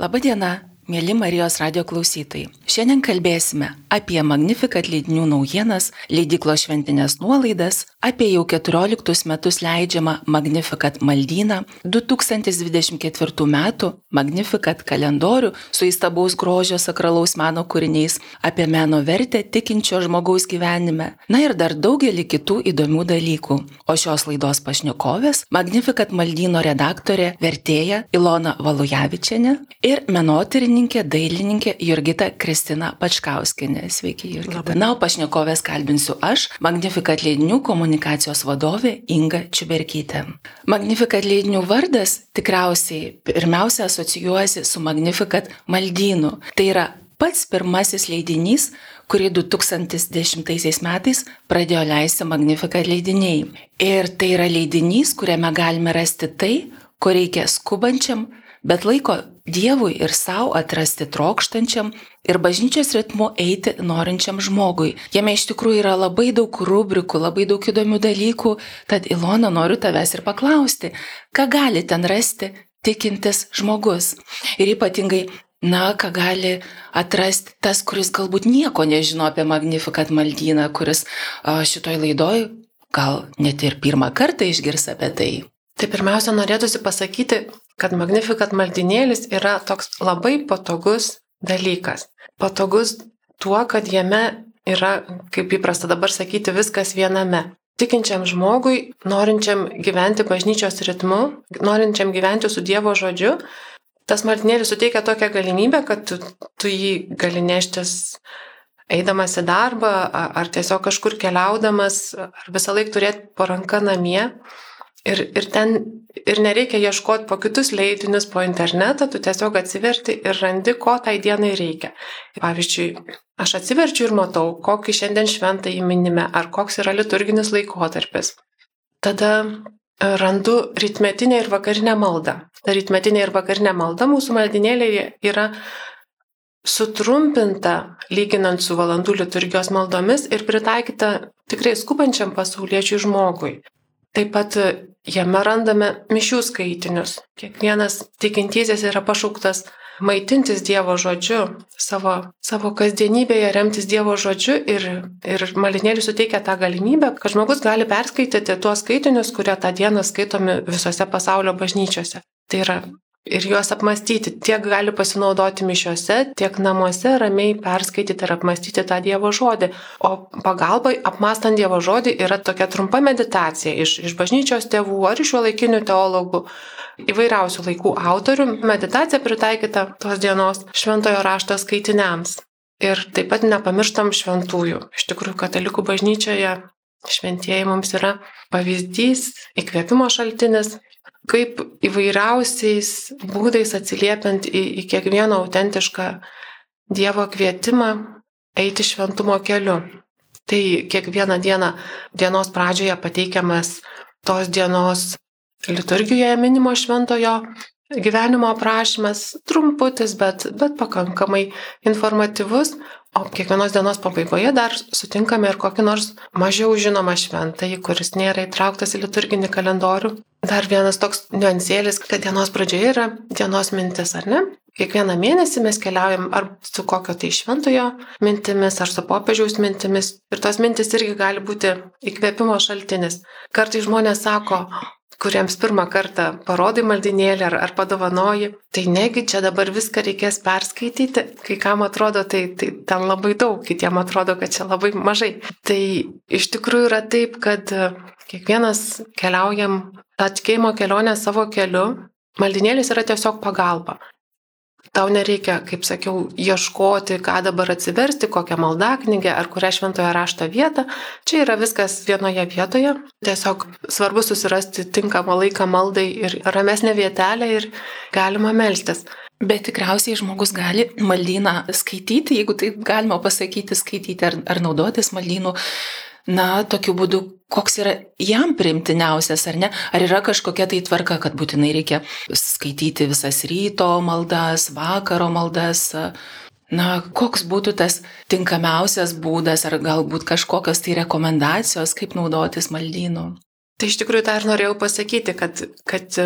Labadiena, mėly Marijos radio klausytojai. Šiandien kalbėsime apie Magnificat leidinių naujienas, leidiklo šventinės nuolaidas, apie jau 14 metus leidžiamą Magnificat maldyną, 2024 metų Magnificat kalendorių su įstabaus grožio sakralaus meno kūriniais, apie meno vertę tikinčio žmogaus gyvenime, na ir dar daugelį kitų įdomių dalykų. O šios laidos pašnekovės - Magnificat maldyno redaktorė, vertėja Ilona Valujavičiane ir menotyrininkė, dailininkė Jurgita Kristina Pačkauskinė. Sveiki, Jurgita. Labai. Na, o pašnekovės kalbinsiu aš, Magnificat leidinių komunikacijos vadovė Inga Čiuberkytė. Magnificat leidinių vardas tikriausiai pirmiausia asocijuojasi su Magnificat maldynu. Tai yra pats pirmasis leidinys, kurį 2010 metais pradėjo leisti Magnificat leidiniai. Ir tai yra leidinys, kuriame galime rasti tai, ko reikia skubančiam, bet laiko Dievui ir savo atrasti trokštančiam ir bažnyčios ritmu eiti norinčiam žmogui. Jame iš tikrųjų yra labai daug rubrikų, labai daug įdomių dalykų, tad Ilona noriu tavęs ir paklausti, ką gali ten rasti tikintis žmogus. Ir ypatingai Na, ką gali atrasti tas, kuris galbūt nieko nežino apie Magnificat maldyną, kuris šitoj laidoj gal net ir pirmą kartą išgirs apie tai. Tai pirmiausia, norėtųsi pasakyti, kad Magnificat maldinėlis yra toks labai patogus dalykas. Patogus tuo, kad jame yra, kaip įprasta dabar sakyti, viskas viename. Tikinčiam žmogui, norinčiam gyventi bažnyčios ritmu, norinčiam gyventi su Dievo žodžiu, tas maldinėlis suteikia tokią galimybę, kad tu, tu jį gali neštis eidamas į darbą, ar tiesiog kažkur keliaudamas, ar visą laiką turėti po ranka namie. Ir, ir ten ir nereikia ieškoti po kitus leidinius, po internetą, tu tiesiog atsiverti ir randi, ko tai dienai reikia. Pavyzdžiui, aš atsiverčiu ir matau, kokį šiandien šventą įminime, ar koks yra liturginis laikotarpis. Tada e, randu rytmetinę ir vakarinę maldą. Ta rytmetinė ir vakarinė malda mūsų maldinėlėje yra sutrumpinta lyginant su valandų liturgijos maldomis ir pritaikyta tikrai skubančiam pasauliečiui žmogui. Taip pat jame randame mišių skaitinius. Kiekvienas tikintysis yra pašauktas maitintis Dievo žodžiu, savo, savo kasdienybėje remtis Dievo žodžiu ir, ir malinėlis suteikia tą galimybę, kad žmogus gali perskaityti tuos skaitinius, kurie tą dieną skaitomi visose pasaulio bažnyčiose. Tai yra ir juos apmastyti. Tiek gali pasinaudoti mišiuose, tiek namuose ramiai perskaityti ir apmastyti tą Dievo žodį. O pagalbai apmastant Dievo žodį yra tokia trumpa meditacija iš, iš bažnyčios tėvų ar iš šiuolaikinių teologų, įvairiausių laikų autorių. Meditacija pritaikyta tos dienos šventojo rašto skaitiniams. Ir taip pat nepamirštam šventųjų. Iš tikrųjų, katalikų bažnyčioje šventieji mums yra pavyzdys, įkvėpimo šaltinis, kaip įvairiausiais būdais atsiliepiant į, į kiekvieną autentišką Dievo kvietimą eiti šventumo keliu. Tai kiekvieną dieną dienos pradžioje pateikiamas tos dienos liturgijoje minimo šventojo gyvenimo aprašymas, trumputis, bet, bet pakankamai informatyvus, O kiekvienos dienos pabaigoje dar sutinkame ir kokį nors mažiau žinomą šventąjį, kuris nėra įtrauktas į liturginį kalendorių. Dar vienas toks niuansėlis, kad dienos pradžioje yra dienos mintis, ar ne? Kiekvieną mėnesį mes keliaujam ar su kokio tai šventojo mintimis, ar su popiežiaus mintimis. Ir tos mintis irgi gali būti įkvėpimo šaltinis. Kartai žmonės sako, kuriems pirmą kartą parodai maldinėlį ar, ar padovanoji, tai negi čia dabar viską reikės perskaityti, kai kam atrodo, tai, tai ten labai daug, kitiem atrodo, kad čia labai mažai. Tai iš tikrųjų yra taip, kad kiekvienas keliaujam tą tikėjimo kelionę savo keliu, maldinėlis yra tiesiog pagalba. Tau nereikia, kaip sakiau, ieškoti, ką dabar atsiversti, kokią maldaknygę ar kurią šventoje rašto vietą. Čia yra viskas vienoje vietoje. Tiesiog svarbu susirasti tinkamą laiką maldai ir ramesnę vietelę ir galima melstis. Bet tikriausiai žmogus gali maldyną skaityti, jeigu taip galima pasakyti, skaityti ar, ar naudotis maldynu na, tokiu būdu, koks yra jam primtiniausias, ar ne? Ar yra kažkokia tai tvarka, kad būtinai reikia skaityti visas ryto maldas, vakaro maldas? Na, koks būtų tas tinkamiausias būdas, ar galbūt kažkokios tai rekomendacijos, kaip naudotis maldynu? Tai iš tikrųjų ir norėjau pasakyti, kad, kad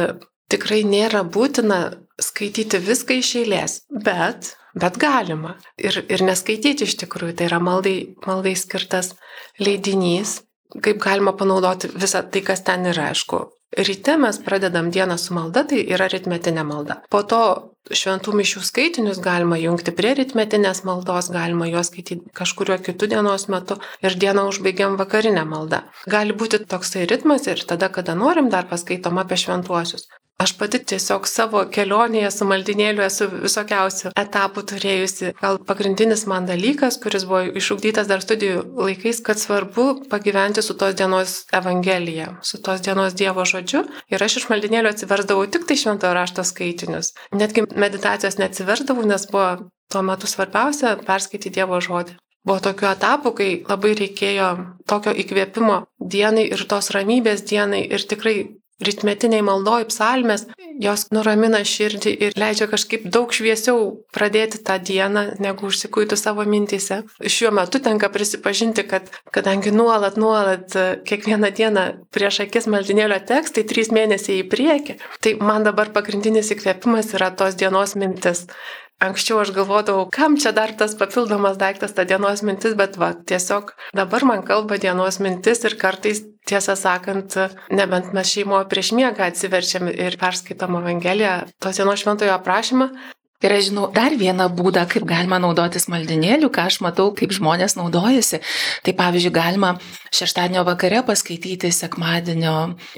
tikrai nėra būtina skaityti viską iš eilės, bet, bet galima. Ir, ir neskaityti iš tikrųjų, tai yra maldai, maldai skirtas leidinys, kaip galima panaudoti visą tai, kas ten yra, aišku. Ryte mes pradedam dieną su malda, tai yra ritmetinė malda. Po to šventų mišių skaitinius galima jungti prie ritmetinės maldos, galima juos skaityti kažkurio kitų dienos metu ir dieną užbaigiam vakarinę maldą. Gali būti toksai ritmas ir tada, kada norim, dar paskaitom apie šventuosius. Aš pati tiesiog savo kelionėje su maldinėliu esu visokiausių etapų turėjusi. Gal pagrindinis man dalykas, kuris buvo išugdytas dar studijų laikais, kad svarbu pagyventi su tos dienos evangelija, su tos dienos Dievo žodžiu. Ir aš iš maldinėlio atsiversdavau tik tai šventojo rašto skaitinius. Netgi meditacijos neatsiversdavau, nes buvo tuo metu svarbiausia perskaityti Dievo žodį. Buvo tokių etapų, kai labai reikėjo tokio įkvėpimo dienai ir tos ramybės dienai ir tikrai ritmetiniai maldoj psalmės, jos nuramina širdį ir leidžia kažkaip daug šviesiau pradėti tą dieną, negu užsikuitų savo mintise. Šiuo metu tenka prisipažinti, kad kadangi nuolat, nuolat kiekvieną dieną prieš akis maldinėlio tekstai, trys mėnesiai į priekį, tai man dabar pagrindinis įkvėpimas yra tos dienos mintis. Anksčiau aš galvodavau, kam čia dar tas papildomas daiktas, ta dienos mintis, bet va, tiesiog dabar man kalba dienos mintis ir kartais, tiesą sakant, nebent mes šeimoje prieš miegą atsiverčiam ir perskaitom Evangeliją, tos dienos šventojo aprašymą, Ir aš žinau dar vieną būdą, kaip galima naudotis maldinėliu, ką aš matau, kaip žmonės naudojasi. Tai pavyzdžiui, galima šeštadienio vakare paskaityti sekmadienio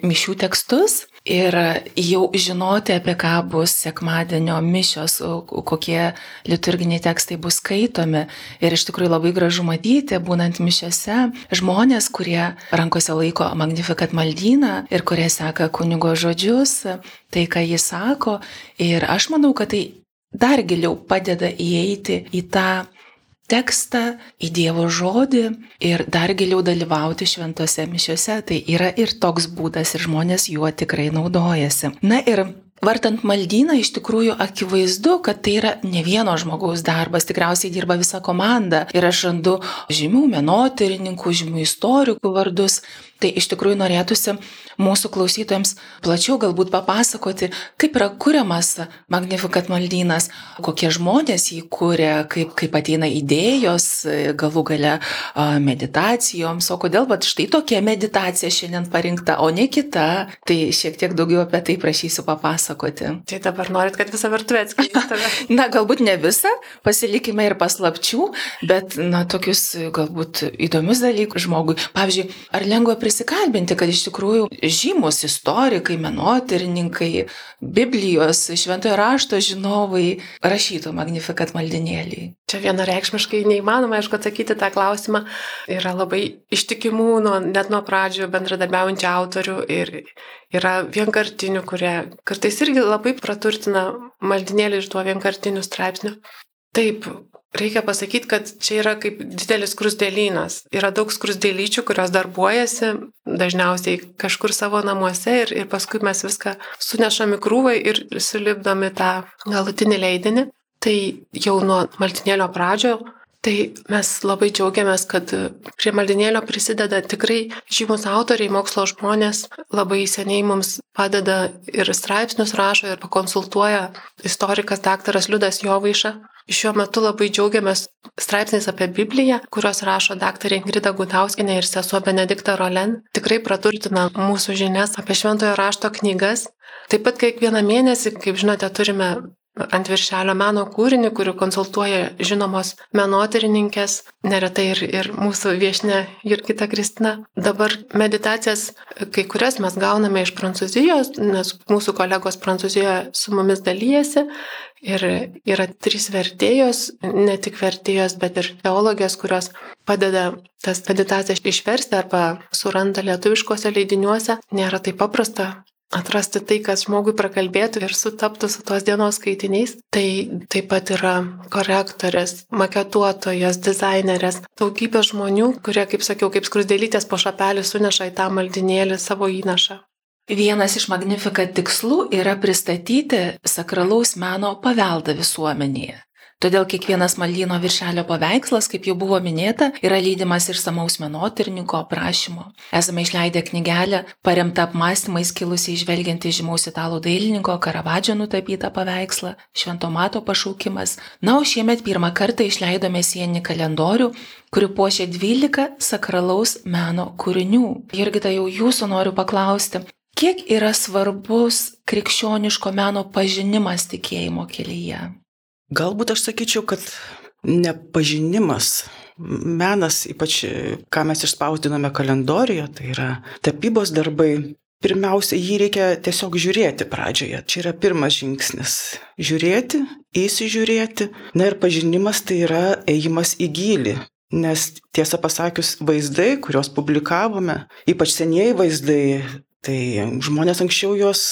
mišių tekstus ir jau žinoti, apie ką bus sekmadienio mišios, kokie liturginiai tekstai bus skaitomi. Ir iš tikrųjų labai gražu matyti, būnant mišiose, žmonės, kurie rankose laiko Magnificat maldyną ir kurie seka kunigo žodžius, tai, ką jis sako. Ir aš manau, kad tai dar giliau padeda įeiti į tą tekstą, į Dievo žodį ir dar giliau dalyvauti šventose mišiuose. Tai yra ir toks būdas ir žmonės juo tikrai naudojasi. Na ir Vartant maldyną iš tikrųjų akivaizdu, kad tai yra ne vieno žmogaus darbas, tikriausiai dirba visa komanda ir aš randu žymių menotyrininkų, žymių istorikų vardus, Tai iš tikrųjų norėtųsi mūsų klausytojams plačiau galbūt papasakoti, kaip yra kuriamas Magnificat maldynas, kokie žmonės jį kūrė, kaip, kaip ateina idėjos, galų gale meditacijoms, o kodėl va štai tokia meditacija šiandien parinkta, o ne kita. Tai šiek tiek daugiau apie tai prašysiu papasakoti. Tai dabar norit, kad visą virtuvę atskleistumėte? na, galbūt ne visą, pasilikime ir paslapčių, bet, na, tokius galbūt įdomius dalykus žmogui. Pavyzdžiui, ar lengva prisikalbinti, kad iš tikrųjų žymus istorikai, menotyrininkai, Biblijos, šventojo rašto žinovai rašytų magnifikat maldinėlį. Čia vienareikšmiškai neįmanoma, aišku, atsakyti tą klausimą. Yra labai ištikimų, nuo, net nuo pradžių bendradarbiaujančių autorių ir yra vienkartinių, kurie kartais irgi labai praturtina maldinėlį iš tuo vienkartinių straipsnių. Taip, Reikia pasakyti, kad čia yra kaip didelis krusdėlynas. Yra daug krusdėlyčių, kurios darbuojasi dažniausiai kažkur savo namuose ir, ir paskui mes viską sunešam į krūvą ir sulipdami tą galutinį leidinį. Tai jau nuo maltinėlio pradžio Tai mes labai džiaugiamės, kad prie maldinėlio prisideda tikrai žymus autoriai, mokslo žmonės, labai seniai mums padeda ir straipsnius rašo ir pakonsultuoja istorikas daktaras Liudas Jovaiša. Šiuo metu labai džiaugiamės straipsniais apie Bibliją, kuriuos rašo daktarė Ingrida Gudauskinė ir sesuo Benedikta Rolen. Tikrai praturtina mūsų žinias apie šventojo rašto knygas. Taip pat kiekvieną mėnesį, kaip žinote, turime ant viršelio meno kūrinį, kurį konsultuoja žinomos menotyrininkės, neretai ir, ir mūsų viešne Jurgita Kristina. Dabar meditacijas, kai kurias mes gauname iš Prancūzijos, nes mūsų kolegos Prancūzijoje su mumis dalyjasi. Ir yra trys vertėjos, ne tik vertėjos, bet ir teologijos, kurios padeda tas meditacijas išversti arba suranda lietuviškose leidiniuose. Nėra taip paprasta atrasti tai, kas žmogui prakalbėtų ir sutaptų su tos dienos skaitiniais. Tai taip pat yra korektorės, maketuotojas, dizainerės, daugybė žmonių, kurie, kaip sakiau, kaip skrusdėlytės po šapelį suneša į tą maldinėlį savo įnašą. Vienas iš Magnificat tikslų yra pristatyti sakralaus meno paveldą visuomenėje. Todėl kiekvienas maldyno viršelio paveikslas, kaip jau buvo minėta, yra lydimas ir samaus menotirinko aprašymo. Esame išleidę knygelę, paremtą apmąstymais kilusiai žvelgiant į žymaus italų dailininko Karavadžio nutapytą paveikslą Švento Mato pašaukimas. Na, o šiemet pirmą kartą išleidome sienį kalendorių, kuri puošia 12 sakralaus meno kūrinių. Irgi tai jau jūsų noriu paklausti, kiek yra svarbus krikščioniško meno pažinimas tikėjimo kelyje? Galbūt aš sakyčiau, kad nepažinimas, menas, ypač ką mes išspausdiname kalendorijoje, tai yra tapybos darbai. Pirmiausia, jį reikia tiesiog žiūrėti pradžioje. Čia yra pirmas žingsnis. Žiūrėti, įsižiūrėti. Na ir pažinimas tai yra ėjimas į gilį. Nes tiesą pasakius, vaizdai, kuriuos publikavome, ypač senieji vaizdai, tai žmonės anksčiau juos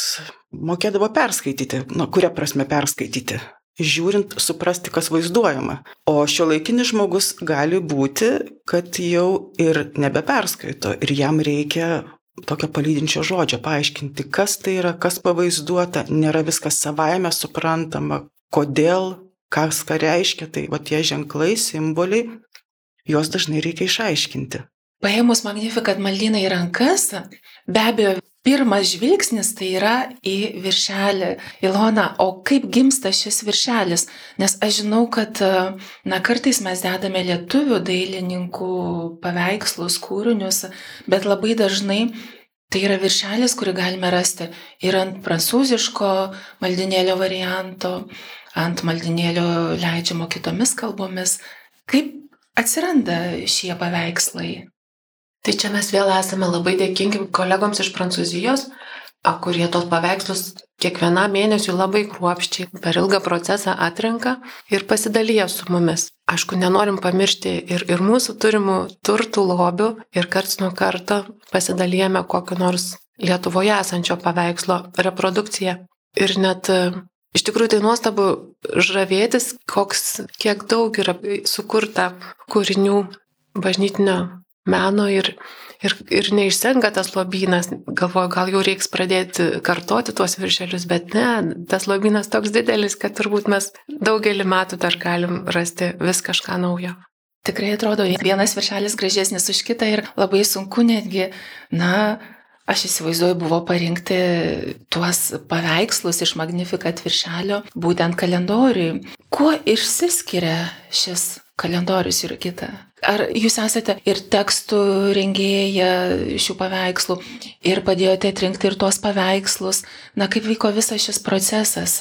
mokėdavo perskaityti. Na, kuria prasme perskaityti? Žiūrint, suprasti, kas vaizduojama. O šio laikinis žmogus gali būti, kad jau ir nebeperskaito ir jam reikia tokio palydinčio žodžio, paaiškinti, kas tai yra, kas pavaizduota, nėra viskas savaime suprantama, kodėl, kas ką reiškia, tai va tie ženklai, simboliai, juos dažnai reikia išaiškinti. Paėmus Magnifikat maldyną į rankas, be abejo, pirmas žvilgsnis tai yra į viršelį. Ilona, o kaip gimsta šis viršelis? Nes aš žinau, kad na, kartais mes dedame lietuvių dailininkų paveikslus, kūrinius, bet labai dažnai Tai yra viršelis, kurį galime rasti ir ant prancūziško maldinėlio varianto, ant maldinėlio leidžiamo kitomis kalbomis. Kaip atsiranda šie paveikslai? Tai čia mes vėl esame labai dėkingi kolegoms iš Prancūzijos, kurie tos paveikslus kiekvienam mėnesiu labai kruopščiai per ilgą procesą atrenka ir pasidalyja su mumis. Aišku, nenorim pamiršti ir, ir mūsų turimų turtų lobių ir karts nuo karto pasidalyjame kokiu nors Lietuvoje esančio paveikslo reprodukciją. Ir net iš tikrųjų tai nuostabu žavėtis, koks, kiek daug yra sukurta kūrinių bažnytinio meno ir, ir, ir neišsenka tas lobynas. Galvoju, gal jau reiks pradėti kartoti tuos viršelius, bet ne, tas lobynas toks didelis, kad turbūt mes daugelį metų dar galim rasti vis kažką naujo. Tikrai atrodo, vienas viršelis gražesnis už kitą ir labai sunku netgi, na, Aš įsivaizduoju, buvo parinkti tuos paveikslus iš Magnificat viršelio būtent kalendoriui. Kuo išsiskiria šis kalendorius ir kita? Ar jūs esate ir tekstų rengėja šių paveikslų ir padėjote atrinkti ir tuos paveikslus? Na, kaip vyko visas šis procesas?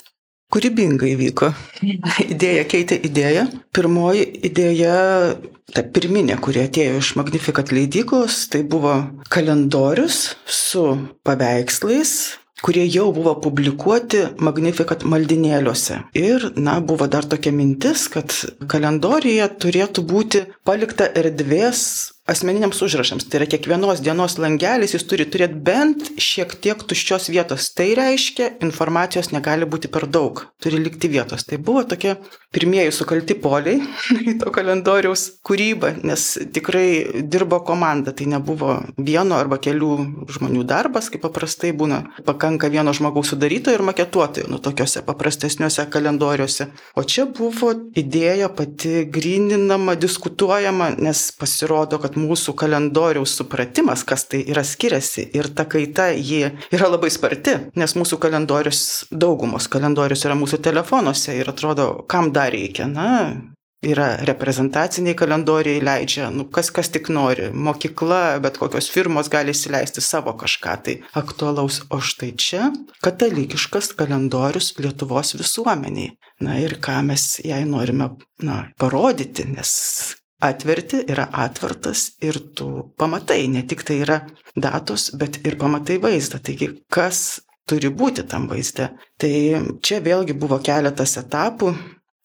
Kūrybingai vyko. Idėja keitė idėją. Pirmoji idėja, ta pirminė, kuri atėjo iš Magnificat leidyklos, tai buvo kalendorius su paveikslais, kurie jau buvo publikuoti Magnificat maldinėliuose. Ir, na, buvo dar tokia mintis, kad kalendorijoje turėtų būti palikta erdvės asmeniniams užrašams. Tai yra kiekvienos dienos langelis, jis turi turėti bent šiek tiek tuščios vietos. Tai reiškia, informacijos negali būti per daug, turi likti vietos. Tai buvo tokie pirmieji sukalti poliai į to kalendoriaus kūrybą, nes tikrai dirbo komanda, tai nebuvo vieno arba kelių žmonių darbas, kaip paprastai būna, pakanka vieno žmogaus sudarytojo ir maketuotojo, nu tokiuose paprastesniuose kalendoriuose. O čia buvo idėja pati grininama, diskutuojama, nes pasirodo, kad kad mūsų kalendoriaus supratimas, kas tai yra skiriasi ir ta kaita ji yra labai sparti, nes mūsų kalendorius, daugumos kalendorius yra mūsų telefonuose ir atrodo, kam dar reikia. Na, yra reprezentaciniai kalendoriai, leidžia, nu, kas kas tik nori. Mokykla, bet kokios firmos gali įsileisti savo kažką tai aktualaus. O štai čia katalikiškas kalendorius Lietuvos visuomeniai. Na ir ką mes jai norime na, parodyti, nes atverti, yra atvartas ir tu pamatai, ne tik tai yra datos, bet ir pamatai vaizdą. Taigi, kas turi būti tam vaizde. Tai čia vėlgi buvo keletas etapų.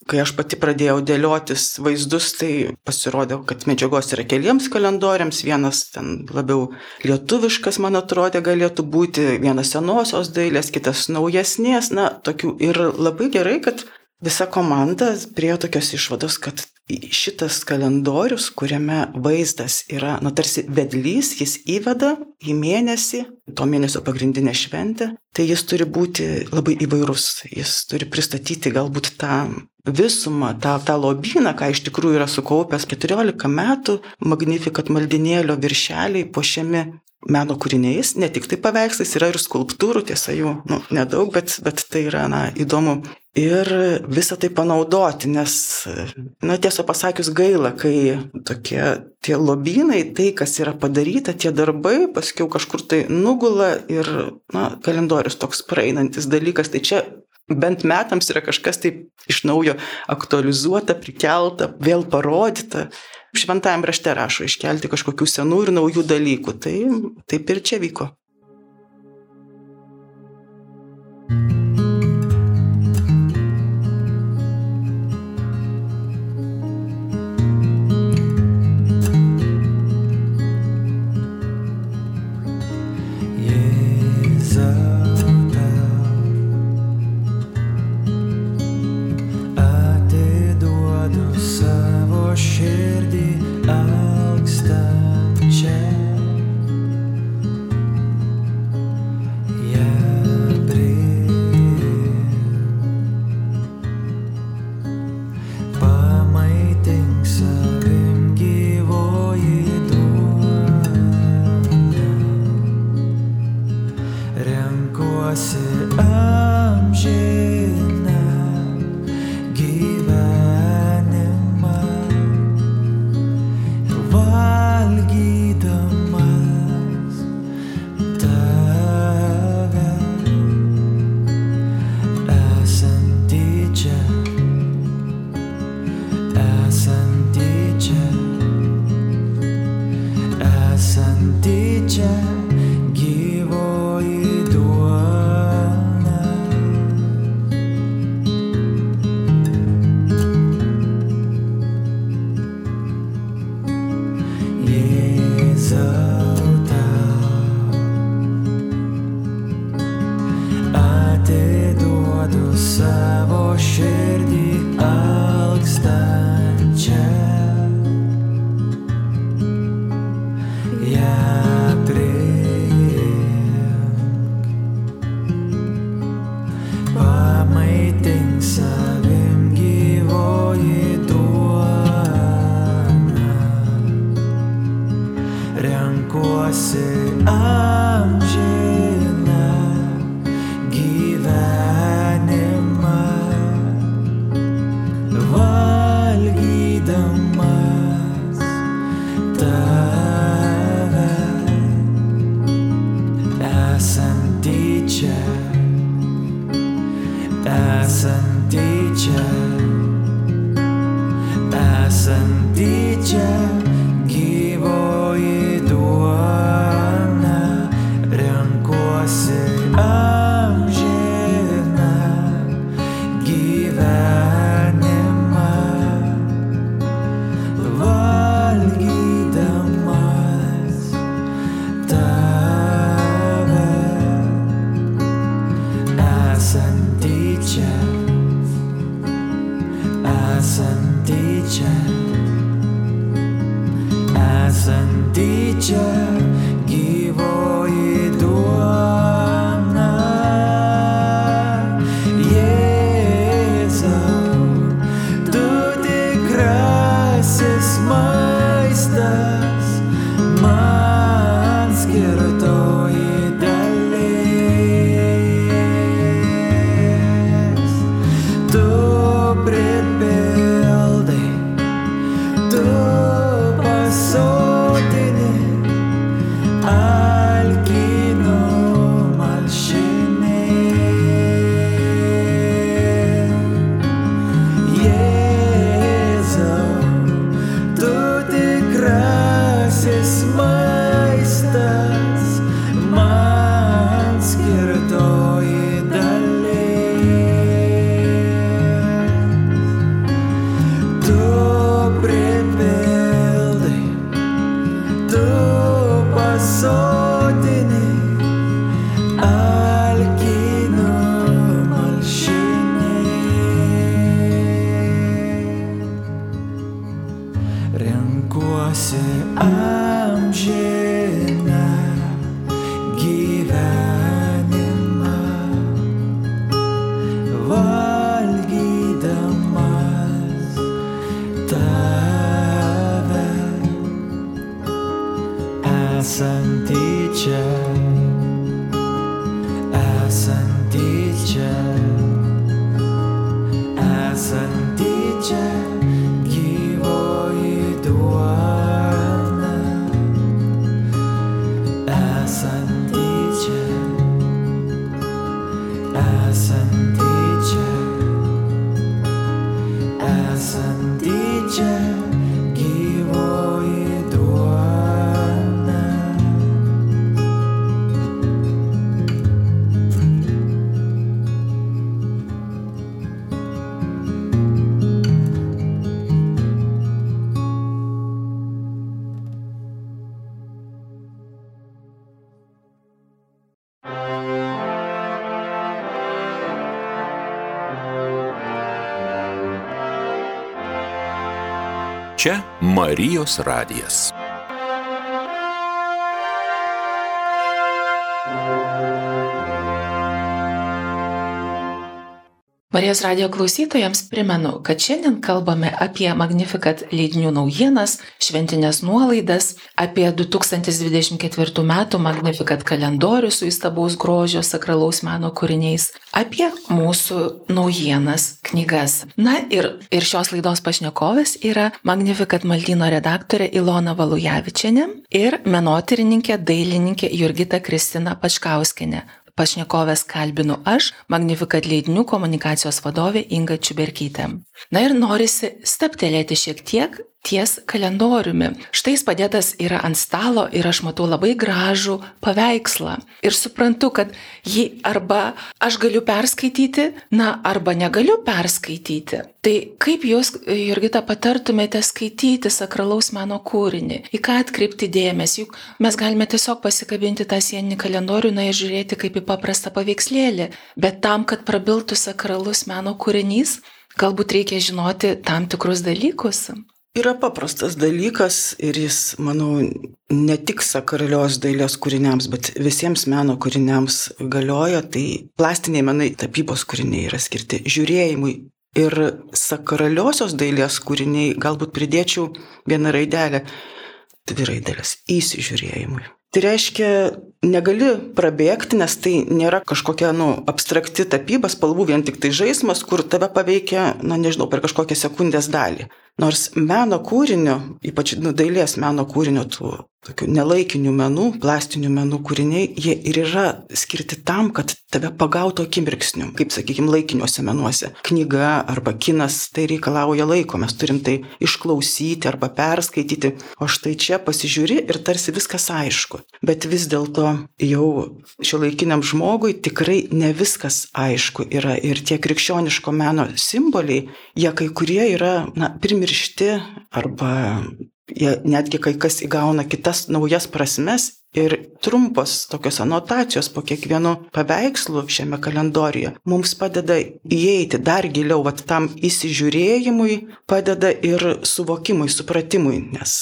Kai aš pati pradėjau dėliotis vaizdus, tai pasirodė, kad medžiagos yra keliems kalendoriams, vienas ten labiau lietuviškas, man atrodė, galėtų būti, vienas senosios dailės, kitas naujesnės, na, tokių. Ir labai gerai, kad visa komanda priejo tokios išvados, kad šitas kalendorius, kuriame vaizdas yra, na, tarsi vedlys, jis įveda į mėnesį, to mėnesio pagrindinę šventę, tai jis turi būti labai įvairus. Jis turi pristatyti galbūt tą visumą, tą, tą lobyną, ką iš tikrųjų yra sukaupęs 14 metų, magnifikat maldinėlio viršeliai puošiami meno kūriniais, ne tik tai paveikslais, yra ir skulptūrų, tiesa jų nu, nedaug, bet, bet tai yra na, įdomu. Ir visą tai panaudoti, nes, na tiesą pasakius, gaila, kai tokie tie lobynai, tai kas yra padaryta, tie darbai, paskiau kažkur tai nugula ir, na, kalendorius toks praeinantis dalykas, tai čia bent metams yra kažkas taip iš naujo aktualizuota, prikelta, vėl parodyta šventajame rašte rašo iškelti kažkokių senų ir naujų dalykų. Tai taip ir čia vyko. esanti Čia Marijos radijas. Marijos radio klausytojams primenu, kad šiandien kalbame apie Magnificat leidinių naujienas, šventinės nuolaidas, apie 2024 m. Magnificat kalendorių su įstabaus grožio sakralaus meno kūriniais, apie mūsų naujienas, knygas. Na ir, ir šios laidos pašnekovės yra Magnificat maldyno redaktorė Ilona Valujavičianė ir menotyrininkė dailininkė Jurgita Kristina Pačkauskinė. Pašnekovės kalbinu aš, Magnificat leidinių komunikacijos vadovė Inga Čiuberkytė. Na ir norisi staptelėti šiek tiek ties kalendoriumi. Štai jis padėtas yra ant stalo ir aš matau labai gražų paveikslą. Ir suprantu, kad jį arba aš galiu perskaityti, na, arba negaliu perskaityti. Tai kaip jūs, Jurgita, patartumėte skaityti sakralaus meno kūrinį? Į ką atkreipti dėmesį? Juk mes galime tiesiog pasikabinti tą sieninį kalendorių, na ir žiūrėti kaip į paprastą paveikslėlį. Bet tam, kad prabiltų sakralus meno kūrinys, galbūt reikia žinoti tam tikrus dalykus. Yra paprastas dalykas ir jis, manau, ne tik sakralios dailės kūriniams, bet visiems meno kūriniams galioja. Tai plastiniai menai, tapybos kūriniai yra skirti žiūrėjimui. Ir sakraliosios dailės kūriniai, galbūt pridėčiau vieną raidelę, dvi raidelės - įsižiūrėjimui. Tai reiškia, negali prabėgti, nes tai nėra kažkokia, nu, abstrakti tapyba, spalvų vien tik tai žaidimas, kur tave paveikia, na, nežinau, per kažkokią sekundės dalį. Nors meno kūrinio, ypač nu, dailės meno kūrinio, tų tokių nelaikinių menų, plastinių menų kūriniai, jie ir yra skirti tam, kad tave pagautų akimirksniu, kaip, sakykime, laikiniuose menuose. Knyga arba kinas tai reikalauja laiko, mes turim tai išklausyti arba perskaityti, o štai čia pasižiūri ir tarsi viskas aišku. Bet vis dėlto jau šio laikiniam žmogui tikrai ne viskas aišku yra ir tie krikščioniško meno simboliai, jie kai kurie yra, na, primiršti arba jie netgi kai kas įgauna kitas naujas prasmes ir trumpos tokios anotacijos po kiekvienu paveikslu šiame kalendoriuje mums padeda įeiti dar giliau, vat tam įsižiūrėjimui, padeda ir suvokimui, supratimui, nes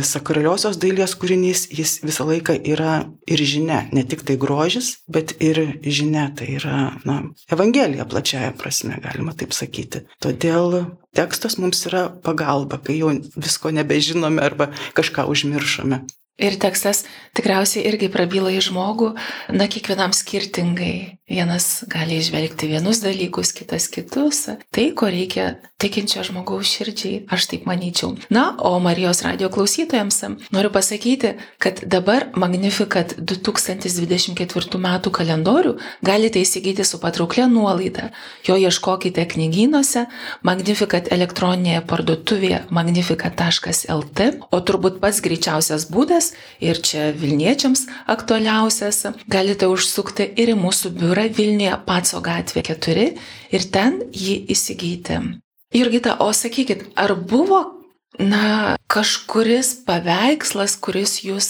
sakraliosios dailės kūrinys, jis visą laiką yra ir žinia, ne tik tai grožis, bet ir žinia, tai yra, na, Evangelija plačiaja prasme, galima taip sakyti. Todėl tekstas mums yra pagalba, kai jau visko nebežinome arba kažką užmiršome. Ir tekstas tikriausiai irgi prabyla į žmogų, na, kiekvienam skirtingai. Vienas gali išvelgti vienus dalykus, kitas kitus. Tai, ko reikia tikinčio žmogaus širdžiai, aš taip manyčiau. Na, o Marijos radio klausytojams noriu pasakyti, kad dabar Magnificat 2024 m. kalendorių galite įsigyti su patrauklė nuolaida. Jo ieškokite knygynuose, Magnificat elektroninėje parduotuvėje magnificat.lt, o turbūt pats greičiausias būdas ir čia Vilniečiams aktualiausias, galite užsukti ir į mūsų biurą Vilniuje Paco gatvė 4 ir ten jį įsigyti. Jurgita, o sakykit, ar buvo, na, kažkuris paveikslas, kuris jūs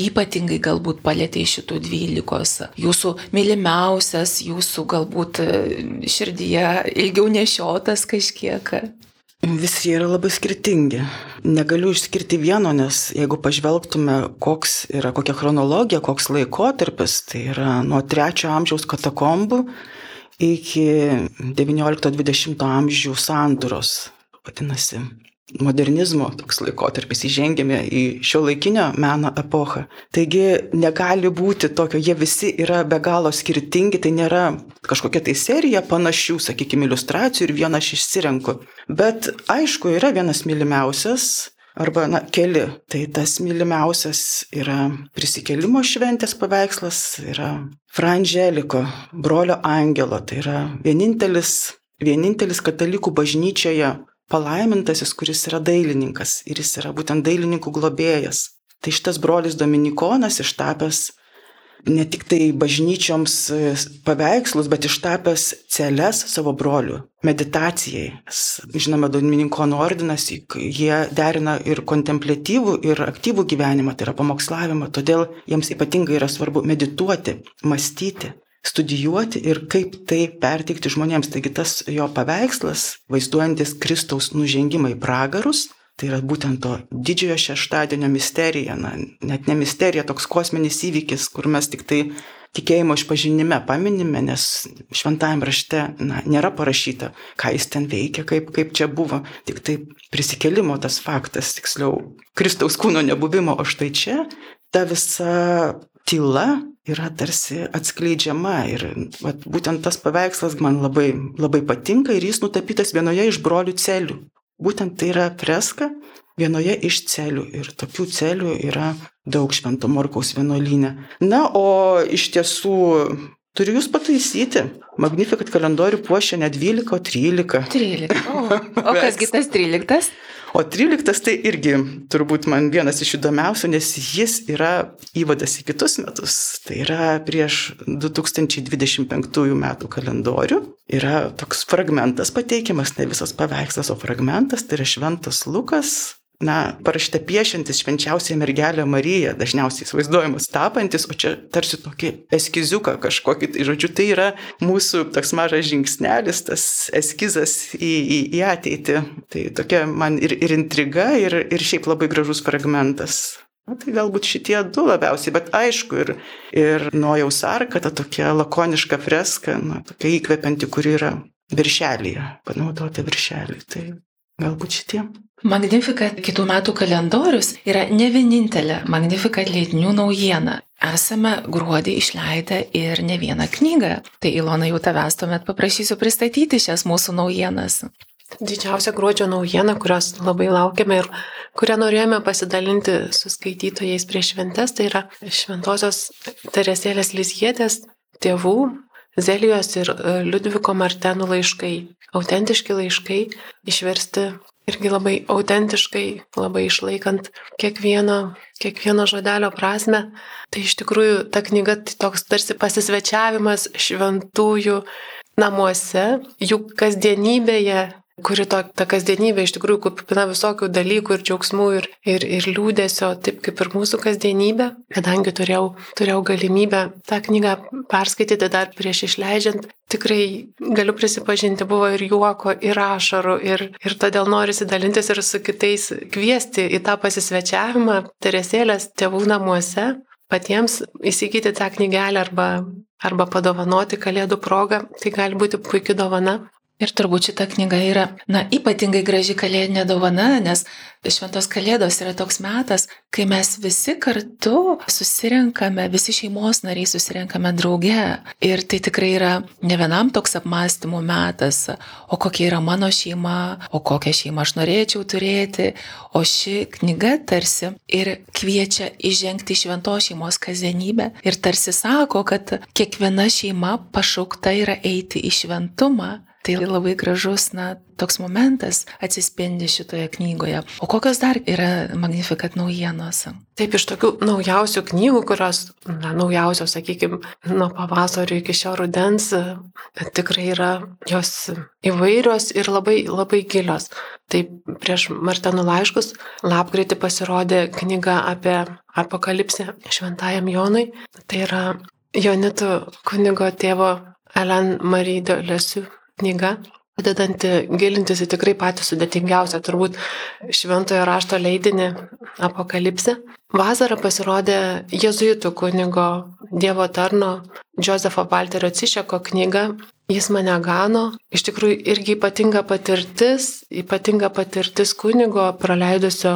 ypatingai galbūt palėtė iš šitų dvylikos, jūsų mylimiausias, jūsų galbūt širdyje ilgiau nešiotas kažkiek? Visi jie yra labai skirtingi. Negaliu išskirti vieno, nes jeigu pažvelgtume, koks yra kokia chronologija, koks laikotarpis, tai yra nuo 3 amžiaus katakombų iki 19-20 amžių sandūros, vadinasi. Modernizmo toks laikotarpis, įžengėme į šio laikinio meno epochą. Taigi negali būti tokio, jie visi yra be galo skirtingi, tai nėra kažkokia tai serija panašių, sakykime, iliustracijų ir vieną aš išsirenku. Bet aišku, yra vienas mylimiausias, arba, na, keli. Tai tas mylimiausias yra prisikelimo šventės paveikslas, yra Frangeliko, brolio angelo, tai yra vienintelis, vienintelis katalikų bažnyčioje palaimintasis, kuris yra dailininkas ir jis yra būtent dailininkų globėjas. Tai šitas brolis Dominikonas ištapęs ne tik tai bažnyčioms e, paveikslus, bet ištapęs celes savo brolių meditacijai. Žinoma, Dominikonų ordinas, jie derina ir kontemplatyvų, ir aktyvų gyvenimą, tai yra pamokslavimą, todėl jiems ypatingai yra svarbu medituoti, mąstyti studijuoti ir kaip tai perteikti žmonėms. Taigi tas jo paveikslas, vaizduojantis Kristaus nužengimą į pragarus, tai yra būtent to didžiojo šeštadienio misterija, na, net ne misterija, toks kosminis įvykis, kur mes tik tai tikėjimo išpažinime paminime, nes šventajame rašte na, nėra parašyta, ką jis ten veikia, kaip, kaip čia buvo, tik tai prisikelimo tas faktas, tiksliau, Kristaus kūno nebuvimo, o štai čia ta visa tyla yra tarsi atskleidžiama ir vat, būtent tas paveikslas man labai, labai patinka ir jis nutapytas vienoje iš brolių celių. Būtent tai yra freska vienoje iš celių ir tokių celių yra daug švento Morkaus vienuolynė. Na, o iš tiesų turiu jūs pataisyti. Magnifikat kalendorių puošia ne 12, o 13. 13. O, o kasgi tas 13? O 13 tai irgi turbūt man vienas iš įdomiausių, nes jis yra įvadas į kitus metus. Tai yra prieš 2025 metų kalendorių. Yra toks fragmentas pateikiamas, ne visas paveikslas, o fragmentas, tai yra Šventas Lukas na, parašyta piešintis švenčiausiai mergelę Mariją, dažniausiai įsivaizduojamas tapantis, o čia tarsi tokį eskiziuką kažkokį, tai žodžiu, tai yra mūsų toks mažas žingsnelis, tas eskizas į, į, į ateitį. Tai tokia man ir, ir intriga, ir, ir šiaip labai gražus fragmentas. Na, tai galbūt šitie du labiausiai, bet aišku, ir, ir Nojaus arka, ta tokia lakoniška freska, na, tokia įkvepianti, kuri yra viršelėje, panaudota viršelį. Tai galbūt šitie. Magnificat kitų metų kalendorius yra ne vienintelė Magnificat leidinių naujiena. Esame gruodį išleidę ir ne vieną knygą. Tai Ilona jau tavęs tuomet paprašysiu pristatyti šias mūsų naujienas. Didžiausia gruodžio naujiena, kurios labai laukiame ir kurią norėjome pasidalinti su skaitytojais prieš šventes, tai yra Šventojios Teresėlės Lizjietės tėvų Zelijos ir e, Liudviko Martenų laiškai. Autentiški laiškai išversti irgi labai autentiškai, labai išlaikant kiekvieno, kiekvieno žodelio prasme. Tai iš tikrųjų ta knyga tai toks tarsi pasisvečiavimas šventųjų namuose, jų kasdienybėje kuri to, ta kasdienybė iš tikrųjų kupina visokių dalykų ir džiaugsmų ir, ir, ir liūdėsio, taip kaip ir mūsų kasdienybė, kadangi turėjau, turėjau galimybę tą knygą perskaityti dar prieš išleidžiant, tikrai galiu prisipažinti, buvo ir juoko, ir ašarų, ir, ir todėl norisi dalintis ir su kitais kviesti į tą pasisvečiavimą Teresėlės tėvų namuose, patiems įsigyti tą knygelę arba, arba padovanoti kalėdų progą, tai gali būti puikia dovana. Ir turbūt šita knyga yra, na, ypatingai graži kalėdinė dovana, nes šventos kalėdos yra toks metas, kai mes visi kartu susirenkame, visi šeimos nariai susirenkame drauge. Ir tai tikrai yra ne vienam toks apmąstymų metas, o kokia yra mano šeima, o kokią šeimą aš norėčiau turėti. O ši knyga tarsi ir kviečia įžengti į šventos šeimos kasdienybę ir tarsi sako, kad kiekviena šeima pašaukta yra eiti į šventumą. Tai labai gražus, na, toks momentas atsispindi šitoje knygoje. O kokios dar yra Magnificat naujienos? Taip, iš tokių naujausių knygų, kurios, na, naujausios, sakykime, nuo pavasario iki šio rudens, tikrai yra jos įvairios ir labai, labai gilios. Taip, prieš Martenų laiškus lapkritį pasirodė knyga apie apokalipsę šventajam Jonui. Tai yra Jonitų kunigo tėvo Ellen Marie de Lesiu knyga, padedanti gilintis į tikrai patį sudėtingiausią, turbūt šventojo rašto leidinį Apokalipsę. Vasarą pasirodė jėzuitų kunigo Dievo tarno Josefo Walterio Cišeko knyga jis mane gano. Iš tikrųjų, irgi ypatinga patirtis, ypatinga patirtis kunigo, praleidusio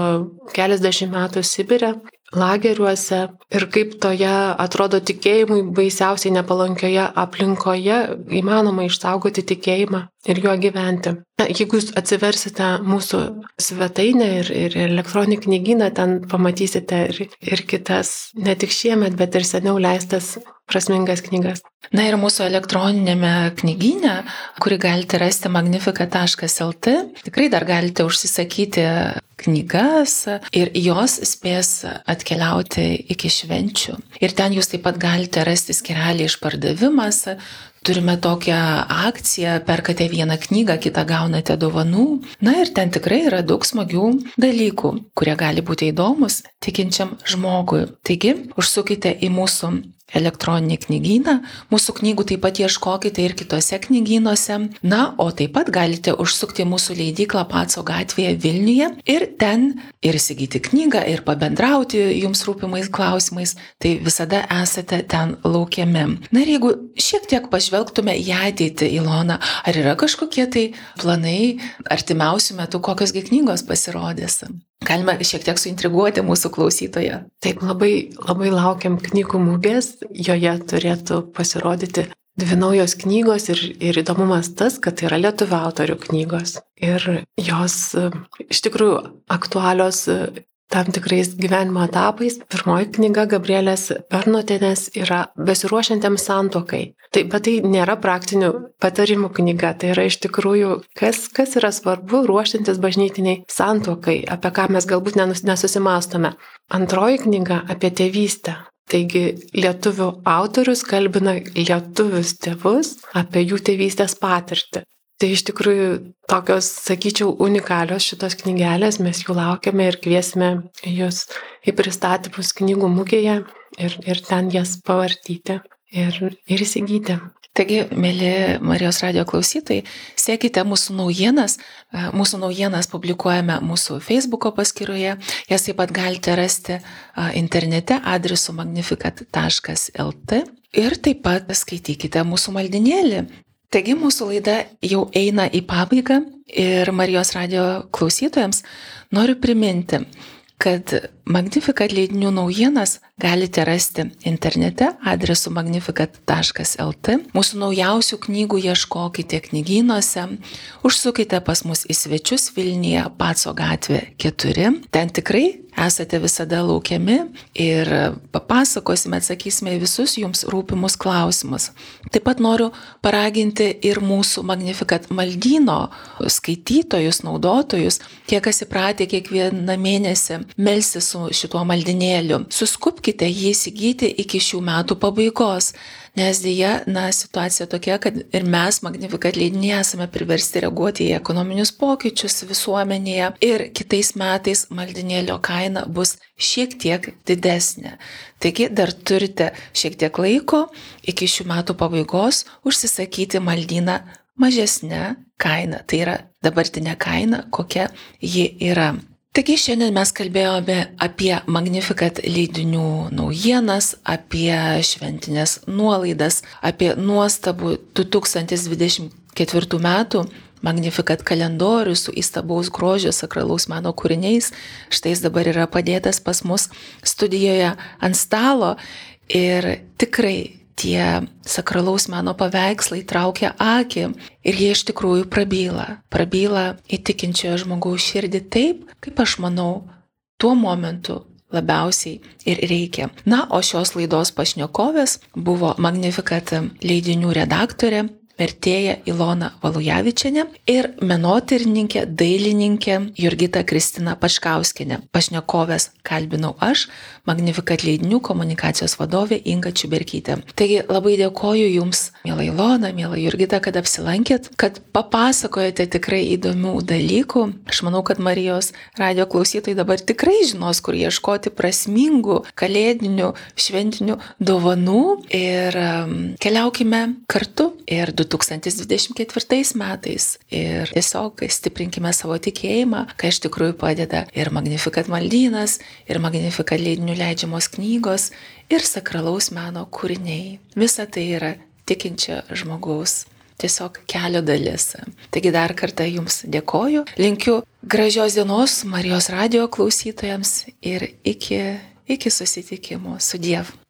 keliasdešimt metų Sibirė, lageriuose ir kaip toje atrodo tikėjimui baisiausiai nepalankioje aplinkoje įmanoma išsaugoti tikėjimą ir juo gyventi. Na, jeigu jūs atsiversite mūsų svetainę ir, ir elektroninį knygyną, ten pamatysite ir, ir kitas, ne tik šiemet, bet ir seniau leistas prasmingas knygas. Na ir mūsų elektroninėme knygyne, kurį galite rasti magnifica.lt, tikrai dar galite užsisakyti knygas ir jos spės atkeliauti iki švenčių. Ir ten jūs taip pat galite rasti skirelį išpardavimas. Turime tokią akciją, perkate vieną knygą, kitą gaunate dovanų. Na ir ten tikrai yra daug smagių dalykų, kurie gali būti įdomus tikinčiam žmogui. Taigi, užsukite į mūsų elektroninį knygyną. Mūsų knygų taip pat ieškokite ir kitose knygynuose. Na, o taip pat galite užsukti mūsų leidyklą Paco gatvėje Vilniuje ir ten ir įsigyti knygą, ir pabendrauti jums rūpimais klausimais. Tai visada esate ten laukiami. Na ir jeigu šiek tiek pažvelgtume į ateitį, Ilona, ar yra kažkokie tai planai artimiausių metų, kokios gi knygos pasirodys? Galime šiek tiek suintriguoti mūsų klausytoje. Taip, labai, labai laukiam knygų mūgės, joje turėtų pasirodyti dvi naujos knygos ir, ir įdomumas tas, kad tai yra lietuvių autorių knygos. Ir jos e, iš tikrųjų aktualios e, tam tikrais gyvenimo etapais. Pirmoji knyga Gabrielės Bernotinės yra besiruošiantiems santokai. Tai, bet tai nėra praktinių patarimų knyga, tai yra iš tikrųjų, kas, kas yra svarbu ruošiantis bažnytiniai santokai, apie ką mes galbūt nesusimastome. Antroji knyga apie tėvystę. Taigi lietuvių autorius kalbina lietuvius tėvus apie jų tėvystės patirtį. Tai iš tikrųjų tokios, sakyčiau, unikalios šitos knygelės, mes jų laukiame ir kviesime jūs į pristatymus knygų mugėje ir, ir ten jas pavartyti ir, ir įsigyti. Taigi, mėly Marijos radio klausytojai, sekite mūsų naujienas. Mūsų naujienas publikuojame mūsų Facebook paskyroje. Jas taip pat galite rasti internete adresu magnificat.lt. Ir taip pat skaitykite mūsų maldinėlį. Taigi mūsų laida jau eina į pabaigą ir Marijos radio klausytojams noriu priminti, kad Magnificat leidinių naujienas galite rasti internete adresu magnificat.lt. Mūsų naujausių knygų ieškokite knygynuose, užsukite pas mus į svečius Vilniuje, Paco gatvė 4. Ten tikrai esate visada laukiami ir papasakosime, atsakysime į visus jums rūpimus klausimus. Taip pat noriu paraginti ir mūsų Magnificat maldyno skaitytojus, naudotojus, tie, kas įpratę kiekvieną mėnesį melsis su šituo maldinėliu. Suskupkite jį įsigyti iki šių metų pabaigos, nes dėja, na, situacija tokia, kad ir mes, Magnifikat leidiniai, esame priversti reaguoti į ekonominius pokyčius visuomenėje ir kitais metais maldinėlio kaina bus šiek tiek didesnė. Taigi dar turite šiek tiek laiko iki šių metų pabaigos užsisakyti maldyną mažesnę kainą. Tai yra dabartinė kaina, kokia ji yra. Taigi šiandien mes kalbėjome apie Magnificat leidinių naujienas, apie šventinės nuolaidas, apie nuostabų 2024 metų Magnificat kalendorių su įstabaus grožio sakralaus meno kūriniais. Štai jis dabar yra padėtas pas mus studijoje ant stalo ir tikrai tie sakralaus meno paveikslai traukia akį ir jie iš tikrųjų prabyla. Prabyla įtikinčiojo žmogaus širdį taip, kaip aš manau, tuo momentu labiausiai ir reikia. Na, o šios laidos pašnekovės buvo Magnificat leidinių redaktorė vertėja Ilona Valujavičiane ir menotyrininkė, dailininkė Jurgita Kristina Paškauskinė. Pašnekovės kalbinau aš, Magnifikat leidinių komunikacijos vadovė Inga Čiuberkytė. Taigi labai dėkoju Jums, mėla Ilona, mėla Jurgita, kad apsilankėt, kad papasakojate tikrai įdomių dalykų. Aš manau, kad Marijos radio klausytojai dabar tikrai žinos, kur ieškoti prasmingų kalėdinių šventinių dovanų ir keliaukime kartu ir 2024 metais ir tiesiog stiprinkime savo tikėjimą, kai iš tikrųjų padeda ir Magnifikat maldynas, ir Magnifikat leidinių leidžiamos knygos, ir sakralaus meno kūriniai. Visa tai yra tikinčio žmogaus tiesiog kelio dalis. Taigi dar kartą Jums dėkoju, linkiu gražios dienos Marijos radio klausytojams ir iki, iki susitikimo su Dievu.